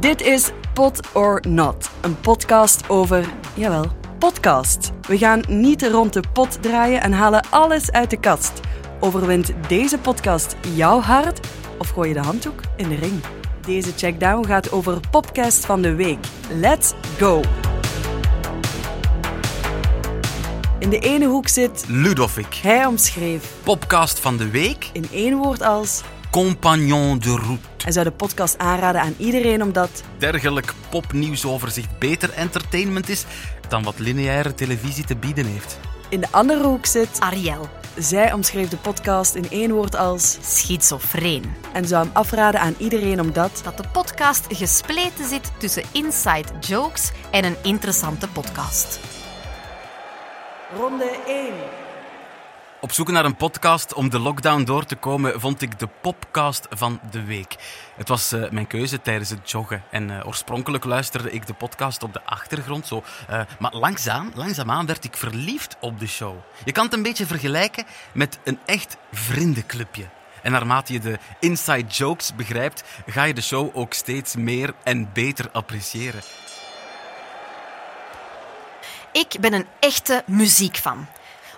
Dit is Pot or Not, een podcast over, jawel, podcast. We gaan niet rond de pot draaien en halen alles uit de kast. Overwint deze podcast jouw hart of gooi je de handdoek in de ring? Deze checkdown gaat over Popcast van de week. Let's go! In de ene hoek zit Ludovic. hij omschreef Popcast van de week. in één woord als Compagnon de route. hij zou de podcast aanraden aan iedereen omdat Dergelijk popnieuwsoverzicht beter entertainment is dan wat lineaire televisie te bieden heeft. in de andere hoek zit Ariel, zij omschreef de podcast in één woord als schizofreen. en zou hem afraden aan iedereen omdat Dat de podcast gespleten zit tussen inside jokes en een interessante podcast. ronde 1 Op zoek naar een podcast om de lockdown door te komen, vond ik de popcast van de week. Het was eh, mijn keuze tijdens het joggen. En eh, oorspronkelijk luisterde ik de podcast op de achtergrond. Zo, eh, maar langzaam, langzaamaan werd ik verliefd op de show. Je kan het een beetje vergelijken met een echt vriendenclubje. En naarmate je de inside jokes begrijpt, ga je de show ook steeds meer en beter appreciëren. Ik ben een echte muziekfan.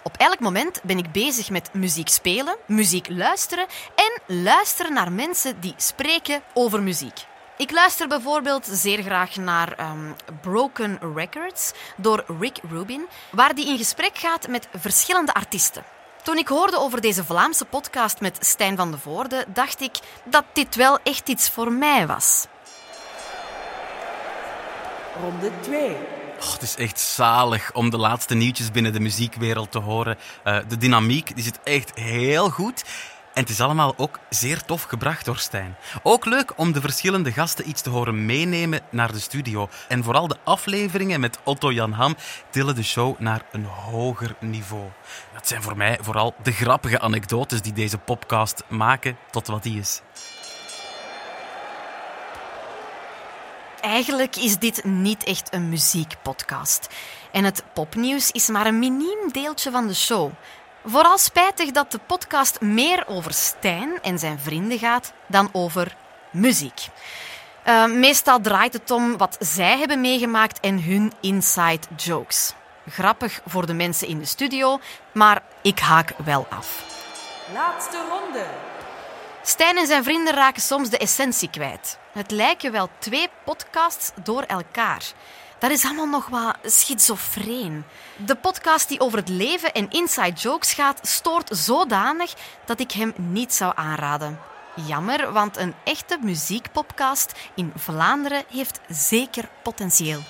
Op elk moment ben ik bezig met muziek spelen, muziek luisteren en luisteren naar mensen die spreken over muziek. Ik luister bijvoorbeeld zeer graag naar ehm, Broken Records door Rick Rubin, waar die in gesprek gaat met verschillende artiesten. Toen ik hoorde over deze Vlaamse podcast met Stijn van de Voorde, dacht ik dat dit wel echt iets voor mij was. ronde 2 Oh, het is echt zalig om de laatste nieuwtjes binnen de muziekwereld te horen. Eh, de dynamiek die zit echt heel goed. En het is allemaal ook zeer tof gebracht door Stijn. Ook leuk om de verschillende gasten iets te horen meenemen naar de studio. En vooral de afleveringen met Otto Jan Ham tillen de show naar een hoger niveau. Dat zijn voor mij vooral de grappige anekdotes die deze podcast maken tot wat die is. Eigenlijk is dit niet echt een muziekpodcast. En het popnieuws is maar een miniem deeltje van de show. Vooral spijtig dat de podcast meer over Stijn en zijn vrienden gaat dan over muziek. Eh, meestal draait het om wat zij hebben meegemaakt en hun inside jokes. Grappig voor de mensen in de studio, maar ik haak wel af. laatste ronde Stijn en zijn vrienden raken soms de essentie kwijt. Het lijken wel twee podcasts door elkaar. Dat is allemaal nog wat schizofreen. De podcast die over het leven en inside jokes gaat, stoort zodanig dat ik hem niet zou aanraden. Jammer, want een echte muziekpodcast in Vlaanderen heeft zeker potentieel.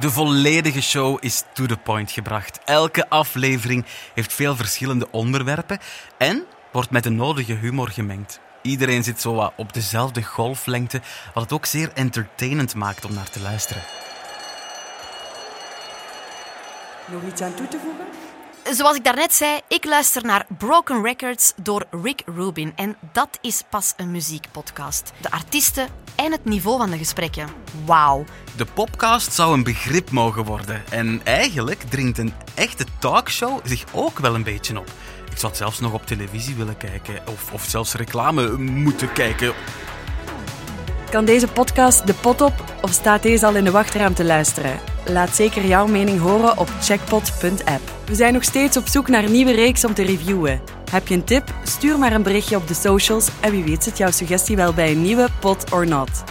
De volledige show is to the point gebracht. Elke aflevering heeft veel verschillende onderwerpen en wordt met de nodige humor gemengd. Iedereen zit zo op dezelfde golflengte, wat het ook zeer entertainend maakt om naar te luisteren. nog iets aan toe te voegen Zoals ik daarnet zei, ik luister naar Broken Records door Rick Rubin. En dat is pas een muziekpodcast. De artiesten en het niveau van de gesprekken. Wauw. De podcast zou een begrip mogen worden en eigenlijk dringt een echte talkshow zich ook wel een beetje op. Ik zou het zelfs nog op televisie willen kijken of, of zelfs reclame moeten kijken. Kan deze podcast de pot op of staat deze al in de wachtruimte te luisteren? Laat zeker jouw mening horen op checkpot.app. We zijn nog steeds op zoek naar een nieuwe reeks om te reviewen. Heb je een tip? Stuur maar een berichtje op de socials en wie weet zit jouw suggestie wel bij een nieuwe Pot or Not.